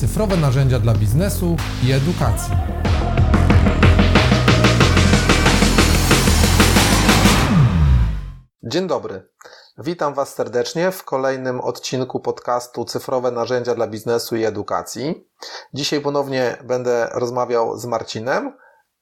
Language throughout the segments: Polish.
cyfrowe narzędzia dla biznesu i edukacji. Dzień dobry. Witam Was serdecznie w kolejnym odcinku podcastu Cyfrowe narzędzia dla biznesu i edukacji. Dzisiaj ponownie będę rozmawiał z Marcinem,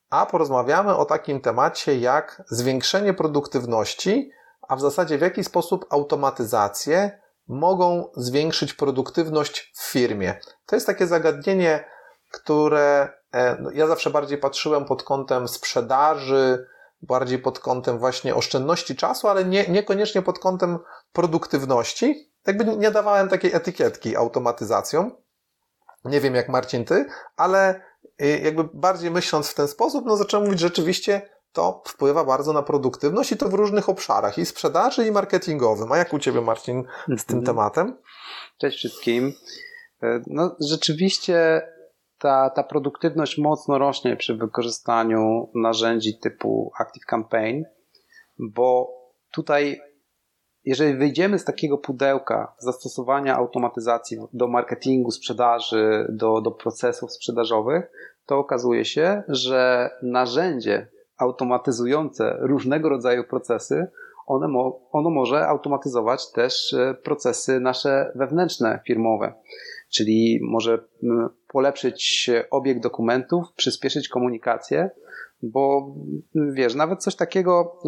a porozmawiamy o takim temacie jak zwiększenie produktywności, a w zasadzie w jaki sposób automatyzacje mogą zwiększyć produktywność w firmie. To jest takie zagadnienie, które e, no, ja zawsze bardziej patrzyłem pod kątem sprzedaży, bardziej pod kątem właśnie oszczędności czasu, ale nie, niekoniecznie pod kątem produktywności. Jakby nie dawałem takiej etykietki automatyzacją. Nie wiem jak Marcin ty, ale y, jakby bardziej myśląc w ten sposób, no zacząłem mówić rzeczywiście to wpływa bardzo na produktywność i to w różnych obszarach, i sprzedaży, i marketingowym. A jak u Ciebie, Marcin, z tym mhm. tematem? Cześć wszystkim. E, no, rzeczywiście ta, ta produktywność mocno rośnie przy wykorzystaniu narzędzi typu Active Campaign, bo tutaj, jeżeli wyjdziemy z takiego pudełka zastosowania automatyzacji do marketingu, sprzedaży, do, do procesów sprzedażowych, to okazuje się, że narzędzie automatyzujące różnego rodzaju procesy, one mo ono może automatyzować też e, procesy nasze wewnętrzne, firmowe. Czyli może polepszyć obieg dokumentów, przyspieszyć komunikację, bo wiesz, nawet coś takiego,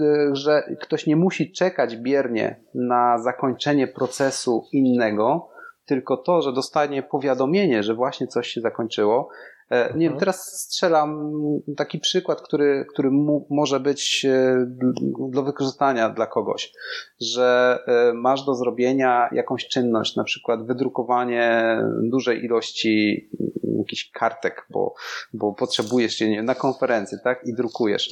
e, że ktoś nie musi czekać biernie na zakończenie procesu innego, tylko to, że dostanie powiadomienie, że właśnie coś się zakończyło, nie wiem, mhm. teraz strzelam taki przykład, który, który może być e, do wykorzystania dla kogoś, że e, masz do zrobienia jakąś czynność, na przykład wydrukowanie dużej ilości jakichś kartek, bo, bo potrzebujesz się nie, na konferencję, tak? I drukujesz.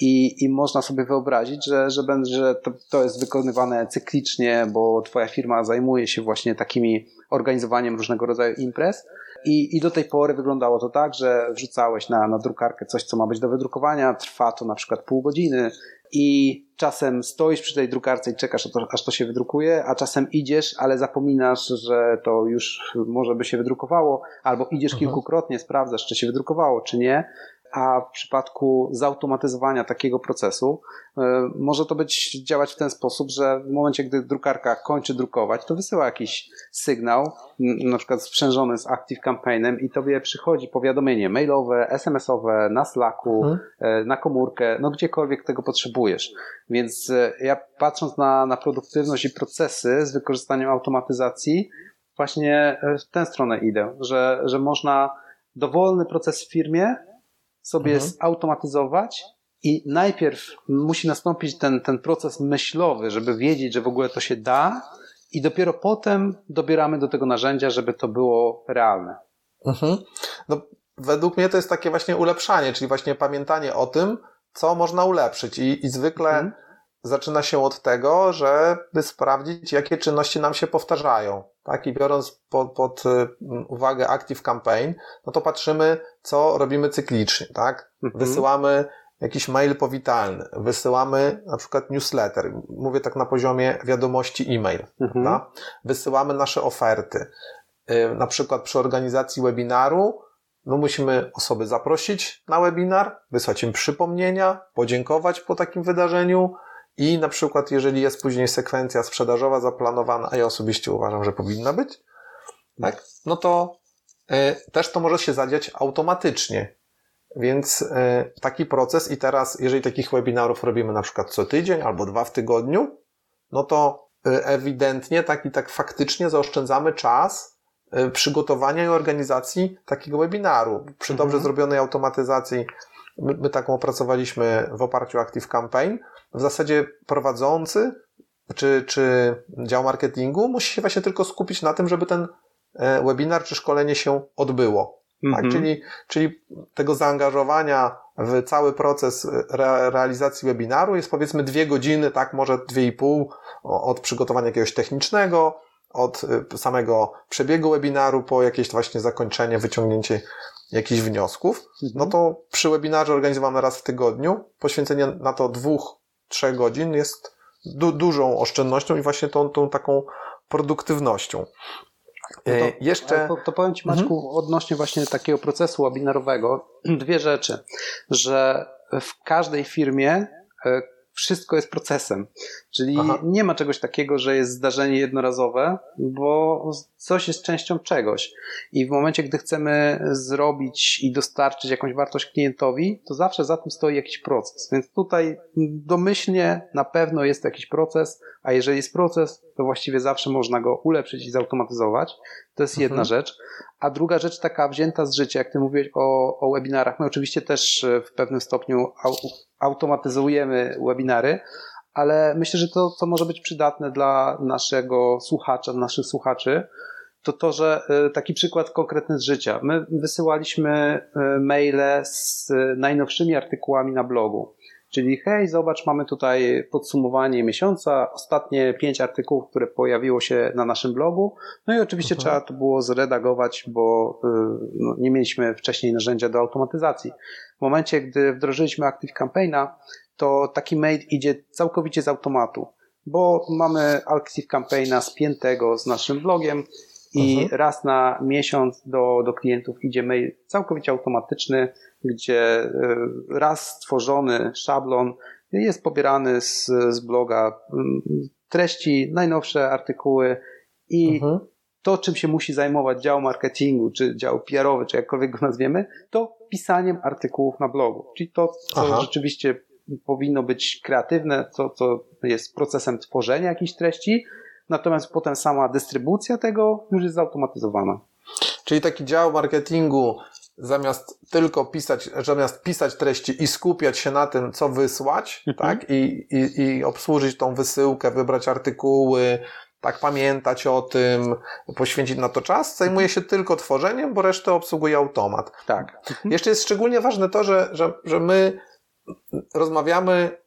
I, I można sobie wyobrazić, że, że, będzie, że to, to jest wykonywane cyklicznie, bo twoja firma zajmuje się właśnie takimi organizowaniem różnego rodzaju imprez. I, I do tej pory wyglądało to tak, że wrzucałeś na, na drukarkę coś, co ma być do wydrukowania, trwa to na przykład pół godziny i czasem stoisz przy tej drukarce i czekasz, aż to, aż to się wydrukuje, a czasem idziesz, ale zapominasz, że to już może by się wydrukowało, albo idziesz kilkukrotnie, sprawdzasz, czy się wydrukowało, czy nie a w przypadku zautomatyzowania takiego procesu e, może to być działać w ten sposób, że w momencie, gdy drukarka kończy drukować, to wysyła jakiś sygnał, na przykład sprzężony z Active Campaignem i tobie przychodzi powiadomienie mailowe, SMS-owe, na Slacku, hmm. na komórkę, no gdziekolwiek tego potrzebujesz. Więc e, ja patrząc na, na produktywność i procesy z wykorzystaniem automatyzacji, właśnie w tę stronę idę, że, że można dowolny proces w firmie sobie mhm. zautomatyzować i najpierw musi nastąpić ten, ten proces myślowy, żeby wiedzieć, że w ogóle to się da i dopiero potem dobieramy do tego narzędzia, żeby to było realne. Mhm. No, według mnie to jest takie właśnie ulepszanie, czyli właśnie pamiętanie o tym, co można ulepszyć i, i zwykle mhm. zaczyna się od tego, żeby sprawdzić, jakie czynności nam się powtarzają. Tak? I biorąc pod, pod y, uwagę Active Campaign, no to patrzymy, co robimy cyklicznie, tak? Mhm. Wysyłamy jakiś mail powitalny, wysyłamy na przykład newsletter, mówię tak na poziomie wiadomości e-mail, mhm. Wysyłamy nasze oferty. Y, na przykład przy organizacji webinaru, no musimy osoby zaprosić na webinar, wysłać im przypomnienia, podziękować po takim wydarzeniu, i na przykład, jeżeli jest później sekwencja sprzedażowa zaplanowana, a ja osobiście uważam, że powinna być, tak, no to y, też to może się zadziać automatycznie. Więc y, taki proces i teraz, jeżeli takich webinarów robimy na przykład co tydzień albo dwa w tygodniu, no to y, ewidentnie, tak i tak faktycznie zaoszczędzamy czas przygotowania i organizacji takiego webinaru. Przy dobrze mhm. zrobionej automatyzacji My, my taką opracowaliśmy w oparciu o Active Campaign. W zasadzie prowadzący czy, czy dział marketingu musi się właśnie tylko skupić na tym, żeby ten e, webinar czy szkolenie się odbyło. Tak? Mhm. czyli, czyli tego zaangażowania w cały proces re realizacji webinaru jest powiedzmy dwie godziny, tak, może dwie i pół od przygotowania jakiegoś technicznego, od e, samego przebiegu webinaru po jakieś właśnie zakończenie, wyciągnięcie jakichś wniosków, mhm. no to przy webinarze organizowanym raz w tygodniu poświęcenie na to dwóch, trzech godzin jest du dużą oszczędnością i właśnie tą, tą taką produktywnością. No to, jeszcze... To, to powiem Ci Maćku mhm. odnośnie właśnie takiego procesu webinarowego dwie rzeczy, że w każdej firmie e, wszystko jest procesem. Czyli Aha. nie ma czegoś takiego, że jest zdarzenie jednorazowe, bo coś jest częścią czegoś. I w momencie, gdy chcemy zrobić i dostarczyć jakąś wartość klientowi, to zawsze za tym stoi jakiś proces. Więc tutaj domyślnie na pewno jest jakiś proces, a jeżeli jest proces, to właściwie zawsze można go ulepszyć i zautomatyzować. To jest jedna mhm. rzecz. A druga rzecz taka wzięta z życia, jak ty mówiłeś o, o webinarach, my oczywiście też w pewnym stopniu automatyzujemy webinary, ale myślę, że to, co może być przydatne dla naszego słuchacza, naszych słuchaczy, to to, że e, taki przykład konkretny z życia. My wysyłaliśmy e, maile z najnowszymi artykułami na blogu. Czyli hej, zobacz, mamy tutaj podsumowanie miesiąca, ostatnie pięć artykułów, które pojawiło się na naszym blogu. No i oczywiście mhm. trzeba to było zredagować, bo e, no, nie mieliśmy wcześniej narzędzia do automatyzacji. W momencie, gdy wdrożyliśmy Active Campaigna, to taki mail idzie całkowicie z automatu, bo mamy Active Campaigna spiętego z naszym blogiem i raz na miesiąc do, do klientów idzie mail całkowicie automatyczny, gdzie e, raz stworzony szablon jest pobierany z, z bloga mm, treści, najnowsze artykuły i mhm. to, czym się musi zajmować dział marketingu, czy dział PR-owy, czy jakkolwiek go nazwiemy, to pisaniem artykułów na blogu. Czyli to, co Aha. rzeczywiście powinno być kreatywne, co, co jest procesem tworzenia jakichś treści, natomiast potem sama dystrybucja tego już jest zautomatyzowana. Czyli taki dział marketingu zamiast tylko pisać, zamiast pisać treści i skupiać się na tym, co wysłać, mhm. tak, I, i, i obsłużyć tą wysyłkę, wybrać artykuły, tak pamiętać o tym, poświęcić na to czas, zajmuje się tylko tworzeniem, bo resztę obsługuje automat. Tak. Mhm. Jeszcze jest szczególnie ważne to, że, że, że my rozmawiamy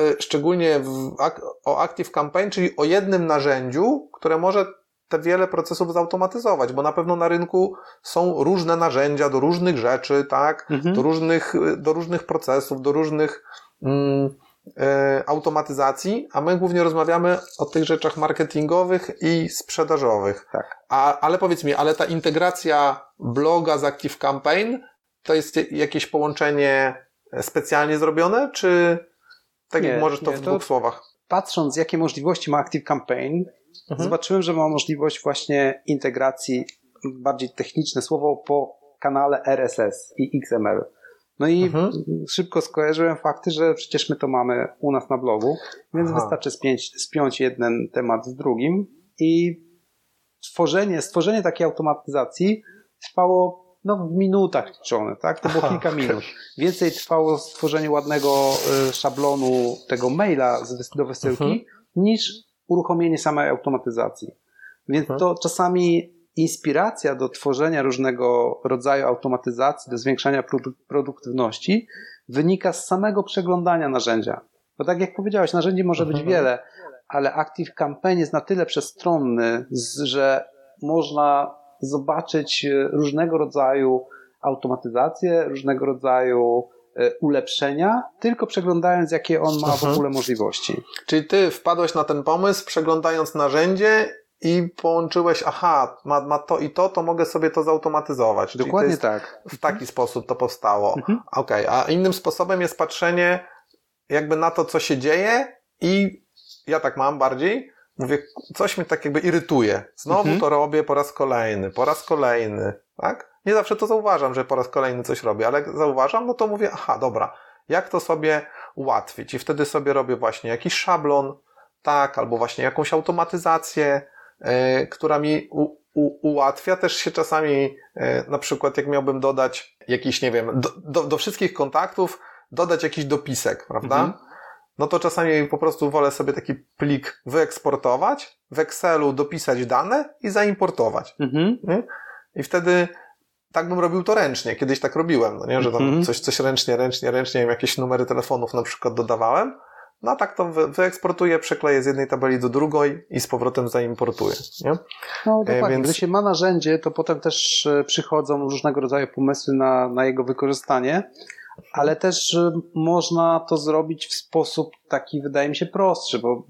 y, szczególnie w, o Active Campaign, czyli o jednym narzędziu, które może te wiele procesów zautomatyzować, bo na pewno na rynku są różne narzędzia do różnych rzeczy, tak, mhm. do, różnych, do różnych procesów, do różnych mm, e, automatyzacji, a my głównie rozmawiamy o tych rzeczach marketingowych i sprzedażowych. Tak. A, ale powiedz mi, ale ta integracja bloga z Active Campaign to jest jakieś połączenie specjalnie zrobione, czy tak nie, jak możesz to nie, w dwóch to słowach? Patrząc, jakie możliwości ma Active Campaign, mhm. zobaczyłem, że ma możliwość właśnie integracji, bardziej techniczne słowo, po kanale RSS i XML. No i mhm. szybko skojarzyłem fakty, że przecież my to mamy u nas na blogu, więc Aha. wystarczy spiąć, spiąć jeden temat z drugim i tworzenie, stworzenie takiej automatyzacji trwało no, w minutach liczone, tak? To było Aha, kilka minut. Więcej trwało stworzenie ładnego y, szablonu tego maila do wysyłki mhm. niż uruchomienie samej automatyzacji. Więc mhm. to czasami inspiracja do tworzenia różnego rodzaju automatyzacji, do zwiększania produktywności wynika z samego przeglądania narzędzia. Bo tak jak powiedziałeś, narzędzi może być mhm. wiele, ale Active Campaign jest na tyle przestronny, że można zobaczyć e, różnego rodzaju automatyzacje, różnego rodzaju ulepszenia, tylko przeglądając, jakie on ma w mhm. ogóle możliwości. Czyli ty wpadłeś na ten pomysł, przeglądając narzędzie i połączyłeś, aha, ma, ma to i to, to mogę sobie to zautomatyzować. Dokładnie tak. W taki mhm. sposób to powstało. Mhm. Okej, okay. a innym sposobem jest patrzenie jakby na to, co się dzieje i ja tak mam bardziej, mówię, coś mnie tak jakby irytuje. Znowu mhm. to robię po raz kolejny, po raz kolejny, tak? Nie zawsze to zauważam, że po raz kolejny coś robię, ale jak zauważam, no to mówię, aha, dobra, jak to sobie ułatwić? I wtedy sobie robię właśnie jakiś szablon, tak, albo właśnie jakąś automatyzację, yy, która mi u, u, ułatwia. Też się czasami, yy, na przykład jak miałbym dodać jakiś, nie wiem, do, do, do wszystkich kontaktów, dodać jakiś dopisek, prawda? Mhm no to czasami po prostu wolę sobie taki plik wyeksportować, w Excelu dopisać dane i zaimportować. Mhm. I wtedy tak bym robił to ręcznie. Kiedyś tak robiłem, no nie? że tam mhm. coś, coś ręcznie, ręcznie, ręcznie, jakieś numery telefonów na przykład dodawałem. No a tak to wyeksportuję, przekleję z jednej tabeli do drugiej i z powrotem zaimportuję. Nie? No dokładnie. Więc... Gdy się ma narzędzie, to potem też e, przychodzą różnego rodzaju pomysły na, na jego wykorzystanie ale też można to zrobić w sposób taki, wydaje mi się, prostszy, bo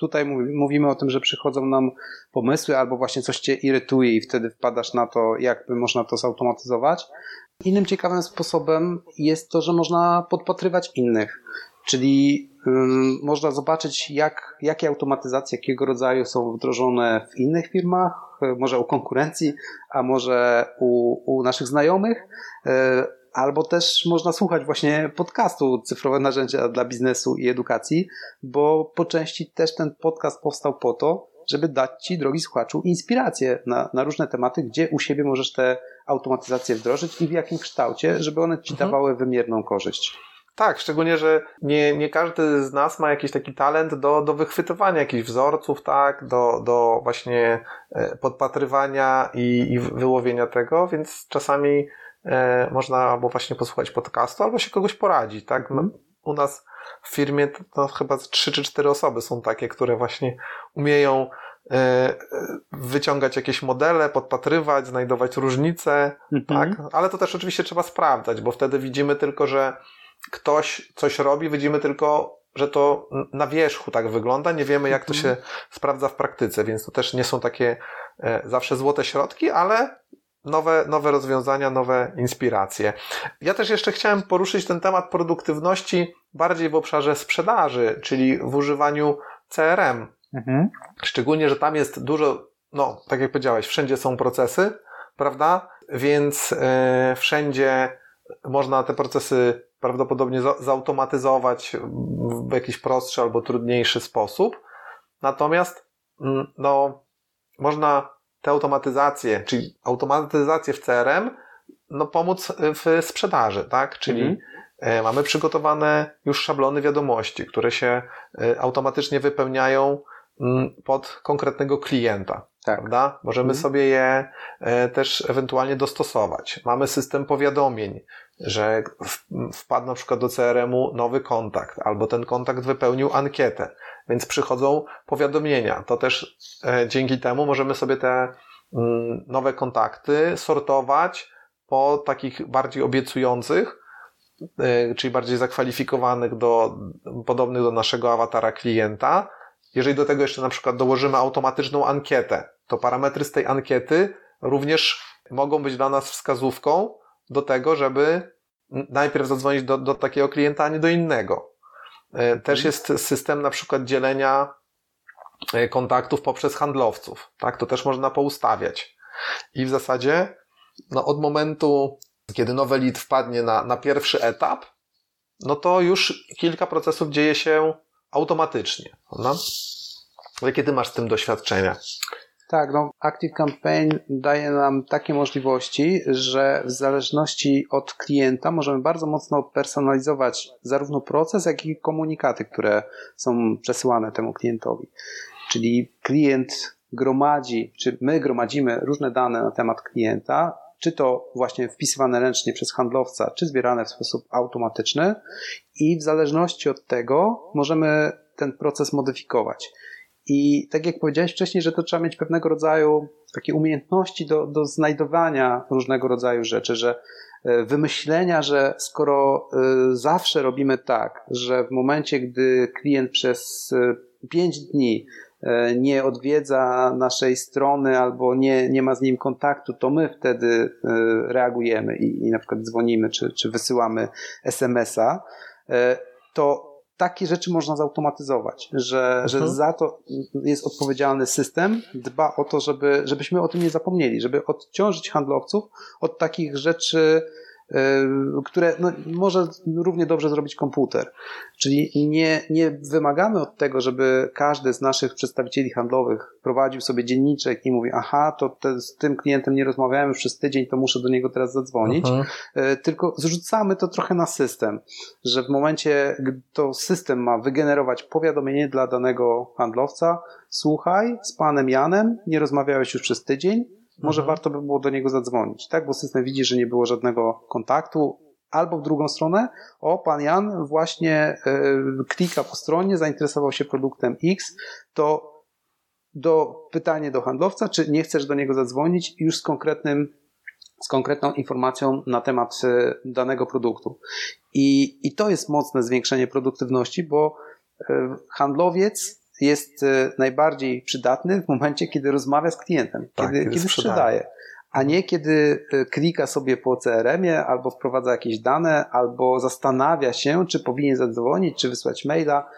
tutaj mówimy o tym, że przychodzą nam pomysły albo właśnie coś cię irytuje i wtedy wpadasz na to, jakby można to zautomatyzować. Innym ciekawym sposobem jest to, że można podpatrywać innych. Czyli można zobaczyć, jak, jakie automatyzacje, jakiego rodzaju są wdrożone w innych firmach, może u konkurencji, a może u, u naszych znajomych, e, albo też można słuchać właśnie podcastu Cyfrowe Narzędzia dla Biznesu i Edukacji, bo po części też ten podcast powstał po to, żeby dać Ci, drogi słuchaczu, inspirację na, na różne tematy, gdzie u siebie możesz te automatyzacje wdrożyć i w jakim kształcie, żeby one Ci mhm. dawały wymierną korzyść. Tak, szczególnie, że nie, nie każdy z nas ma jakiś taki talent do, do wychwytywania jakichś wzorców, tak, do, do właśnie e, podpatrywania i, i wyłowienia tego, więc czasami można albo właśnie posłuchać podcastu, albo się kogoś poradzi, tak. No, u nas w firmie to, to chyba trzy czy cztery osoby są takie, które właśnie umieją e, wyciągać jakieś modele, podpatrywać, znajdować różnice, mhm. tak, ale to też oczywiście trzeba sprawdzać, bo wtedy widzimy tylko, że ktoś coś robi, widzimy tylko, że to na wierzchu tak wygląda, nie wiemy jak to się mhm. sprawdza w praktyce, więc to też nie są takie e, zawsze złote środki, ale nowe, nowe rozwiązania, nowe inspiracje. Ja też jeszcze chciałem poruszyć ten temat produktywności bardziej w obszarze sprzedaży, czyli w używaniu CRM. Mhm. Szczególnie, że tam jest dużo, no, tak jak powiedziałeś, wszędzie są procesy, prawda? Więc yy, wszędzie można te procesy prawdopodobnie zautomatyzować w jakiś prostszy albo trudniejszy sposób. Natomiast mm, no, można te automatyzacje, czyli automatyzację w CRM, no, pomóc w sprzedaży, tak? Czyli mhm. E, mamy przygotowane już szablony wiadomości, które się e, automatycznie wypełniają mm, pod konkretnego klienta. Tak. Prawda? Możemy mhm. sobie je e, też ewentualnie dostosować. Mamy system powiadomień, że wpadł na przykład do CRM-u nowy kontakt, albo ten kontakt wypełnił ankietę, więc przychodzą powiadomienia. To też e, dzięki temu możemy sobie te mm, nowe kontakty sortować po takich bardziej obiecujących, e, czyli bardziej zakwalifikowanych do, podobnych do naszego awatara klienta. Jeżeli do tego jeszcze na przykład dołożymy automatyczną ankietę, to parametry z tej ankiety również mogą być dla nas wskazówką do tego, żeby najpierw zadzwonić do, do takiego klienta, a nie do innego. E, też mhm. jest system na przykład dzielenia e, kontaktów poprzez handlowców. Tak, to też można poustawiać. I w zasadzie, no od momentu, kiedy nowy lead wpadnie na, na pierwszy etap, no to już kilka procesów dzieje się automatycznie. No? Jakie ty masz z tym doświadczenia? Tak, no Active Campaign daje nam takie możliwości, że w zależności od klienta możemy bardzo mocno personalizować zarówno proces, jak i komunikaty, które są przesyłane temu klientowi. Czyli klient gromadzi, czy my gromadzimy różne dane na temat klienta, czy to właśnie wpisywane ręcznie przez handlowca, czy zbierane w sposób automatyczny i w zależności od tego możemy ten proces modyfikować. I tak jak powiedziałeś wcześniej, że to trzeba mieć pewnego rodzaju takie umiejętności do, do znajdowania różnego rodzaju rzeczy, że e, wymyślenia, że skoro e, zawsze robimy tak, że w momencie, gdy klient przez 5 e, dni nie odwiedza naszej strony albo nie, nie ma z nim kontaktu, to my wtedy reagujemy i, i na przykład dzwonimy czy, czy wysyłamy SMS-a, to takie rzeczy można zautomatyzować, że, mhm. że za to jest odpowiedzialny system, dba o to, żeby, żebyśmy o tym nie zapomnieli, żeby odciążyć handlowców od takich rzeczy, które no, może równie dobrze zrobić komputer. Czyli nie, nie wymagamy od tego, żeby każdy z naszych przedstawicieli handlowych prowadził sobie dzienniczek i mówi, aha, to te, z tym klientem nie rozmawiałem już przez tydzień, to muszę do niego teraz zadzwonić, uh -huh. Y, tylko zrzucamy to trochę na system, że w momencie, gdy to system ma wygenerować powiadomienie dla danego handlowca, słuchaj, z panem Janem nie rozmawiałeś już przez tydzień, może mhm. warto by było do niego zadzwonić, tak? Bo system widzi, że nie było żadnego kontaktu, albo w drugą stronę, o, pan Jan właśnie y, klika po stronie, zainteresował się produktem X, to do pytanie do handlowca, czy nie chcesz do niego zadzwonić już z konkretnym z konkretną informacją na temat e, danego produktu. I, I to jest mocne zwiększenie produktywności, bo e, handlowiec jest e, najbardziej przydatny w momencie, kiedy rozmawia z klientem, Tak, kiedy, kiedy sprzedaje. A nie kiedy e, klika sobie po CRM-ie, albo wprowadza jakieś dane, albo zastanawia się, czy powinien zadzwonić, czy wysłać maila.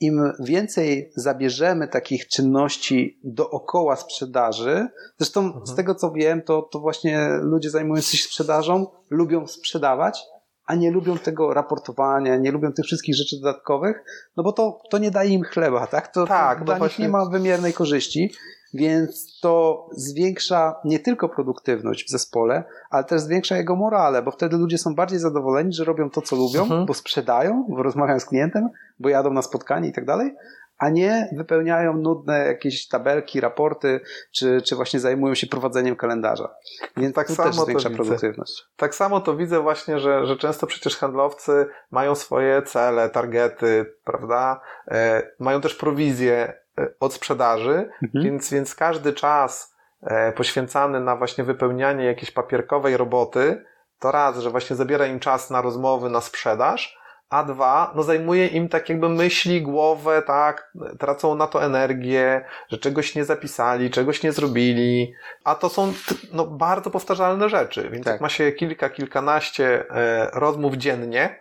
Im więcej zabierzemy takich czynności dookoła sprzedaży, zresztą Mhm. z tego co wiem, to, to właśnie ludzie zajmujący się sprzedażą lubią sprzedawać, a nie lubią tego raportowania, nie lubią tych wszystkich rzeczy dodatkowych, no bo to, to nie daje im chleba, tak? To, Tak, to no dla nich właśnie- nie ma wymiernej korzyści, więc to zwiększa nie tylko produktywność w zespole, ale też zwiększa jego morale, bo wtedy ludzie są bardziej zadowoleni, że robią to, co lubią, Mhm. bo sprzedają, bo rozmawiają z klientem, bo jadą na spotkanie i tak dalej, a nie wypełniają nudne jakieś tabelki, raporty, czy, czy właśnie zajmują się prowadzeniem kalendarza. Więc Tak to samo też to zwiększa widzę. produktywność. Tak samo to widzę właśnie, że, że często przecież handlowcy mają swoje cele, targety, prawda? E, mają też prowizję e, od sprzedaży, Mhm. więc, więc każdy czas e, poświęcany na właśnie wypełnianie jakiejś papierkowej roboty, to raz, że właśnie zabiera im czas na rozmowy, na sprzedaż, a dwa, no zajmuje im tak jakby myśli, głowę, tak, tracą na to energię, że czegoś nie zapisali, czegoś nie zrobili, a to są no, bardzo powtarzalne rzeczy, więc Tak. jak ma się kilka, kilkanaście e, rozmów dziennie,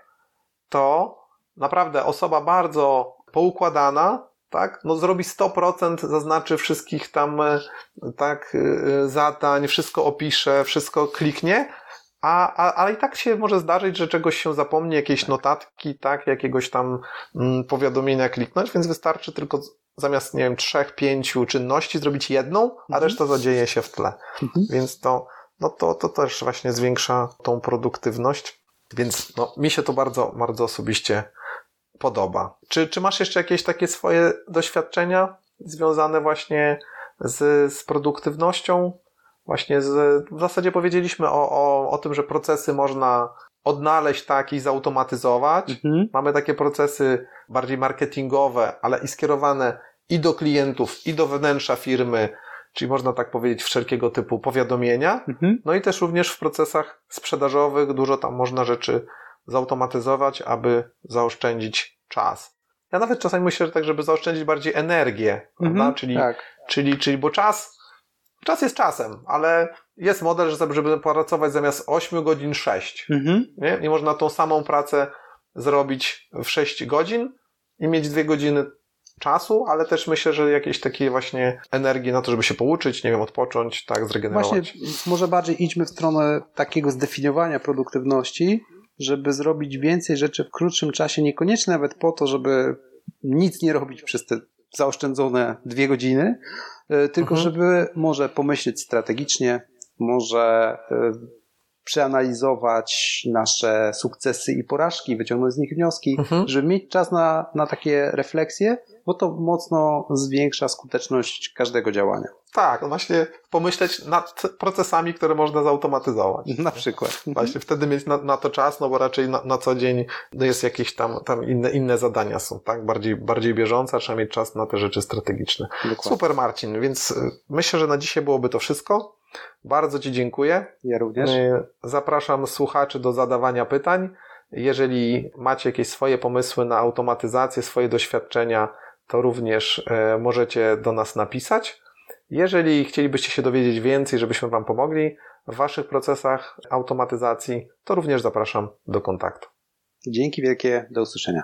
to naprawdę osoba bardzo poukładana, tak, no zrobi 100%, zaznaczy wszystkich tam, e, tak, e, zadań, wszystko opisze, wszystko kliknie, a, a, ale i tak się może zdarzyć, że czegoś się zapomni, jakieś notatki, tak, jakiegoś tam mm, powiadomienia kliknąć, więc wystarczy tylko zamiast, nie wiem, trzech, pięciu czynności zrobić jedną, a Mhm. reszta zadzieje się w tle. Mhm. Więc to, no to, to też właśnie zwiększa tą produktywność. Więc no, mi się to bardzo, bardzo osobiście podoba. Czy, czy masz jeszcze jakieś takie swoje doświadczenia związane właśnie z, z produktywnością? Właśnie z, w zasadzie powiedzieliśmy o, o, o tym, że procesy można odnaleźć tak i zautomatyzować. Mhm. Mamy takie procesy bardziej marketingowe, ale i skierowane i do klientów, i do wnętrza firmy, czyli można tak powiedzieć wszelkiego typu powiadomienia. Mhm. No i też również w procesach sprzedażowych dużo tam można rzeczy zautomatyzować, aby zaoszczędzić czas. Ja nawet czasami myślę, że tak, żeby zaoszczędzić bardziej energię, prawda? Mhm. Czyli, Tak. czyli, czyli, bo czas, czas jest czasem, ale jest model, że żeby- pracować zamiast 8 godzin 6. Mhm. Nie? Nie można tą samą pracę zrobić w 6 godzin i mieć 2 godziny czasu, ale też myślę, że jakieś takie właśnie energii na to, żeby się pouczyć, nie wiem, odpocząć, tak, zregenerować. Właśnie może bardziej idźmy w stronę takiego zdefiniowania produktywności, żeby zrobić więcej rzeczy w krótszym czasie, niekoniecznie nawet po to, żeby nic nie robić przez te zaoszczędzone dwie godziny, e, tylko Mhm. żeby może pomyśleć strategicznie, może e, przeanalizować nasze sukcesy i porażki, wyciągnąć z nich wnioski, Mhm. żeby mieć czas na, na takie refleksje, bo to mocno zwiększa skuteczność każdego działania. Tak, właśnie pomyśleć nad procesami, które można zautomatyzować. Na przykład. Właśnie wtedy mieć na, na to czas, no bo raczej na, na co dzień no jest jakieś tam, tam inne, inne zadania są, tak? Bardziej, bardziej bieżące, a trzeba mieć czas na te rzeczy strategiczne. Dokładnie. Super Marcin, więc y, myślę, że na dzisiaj byłoby to wszystko. Bardzo Ci dziękuję. Ja również. Zapraszam słuchaczy do zadawania pytań. Jeżeli macie jakieś swoje pomysły na automatyzację, swoje doświadczenia, to również e, możecie do nas napisać. Jeżeli chcielibyście się dowiedzieć więcej, żebyśmy Wam pomogli w Waszych procesach automatyzacji, to również zapraszam do kontaktu. Dzięki wielkie, do usłyszenia.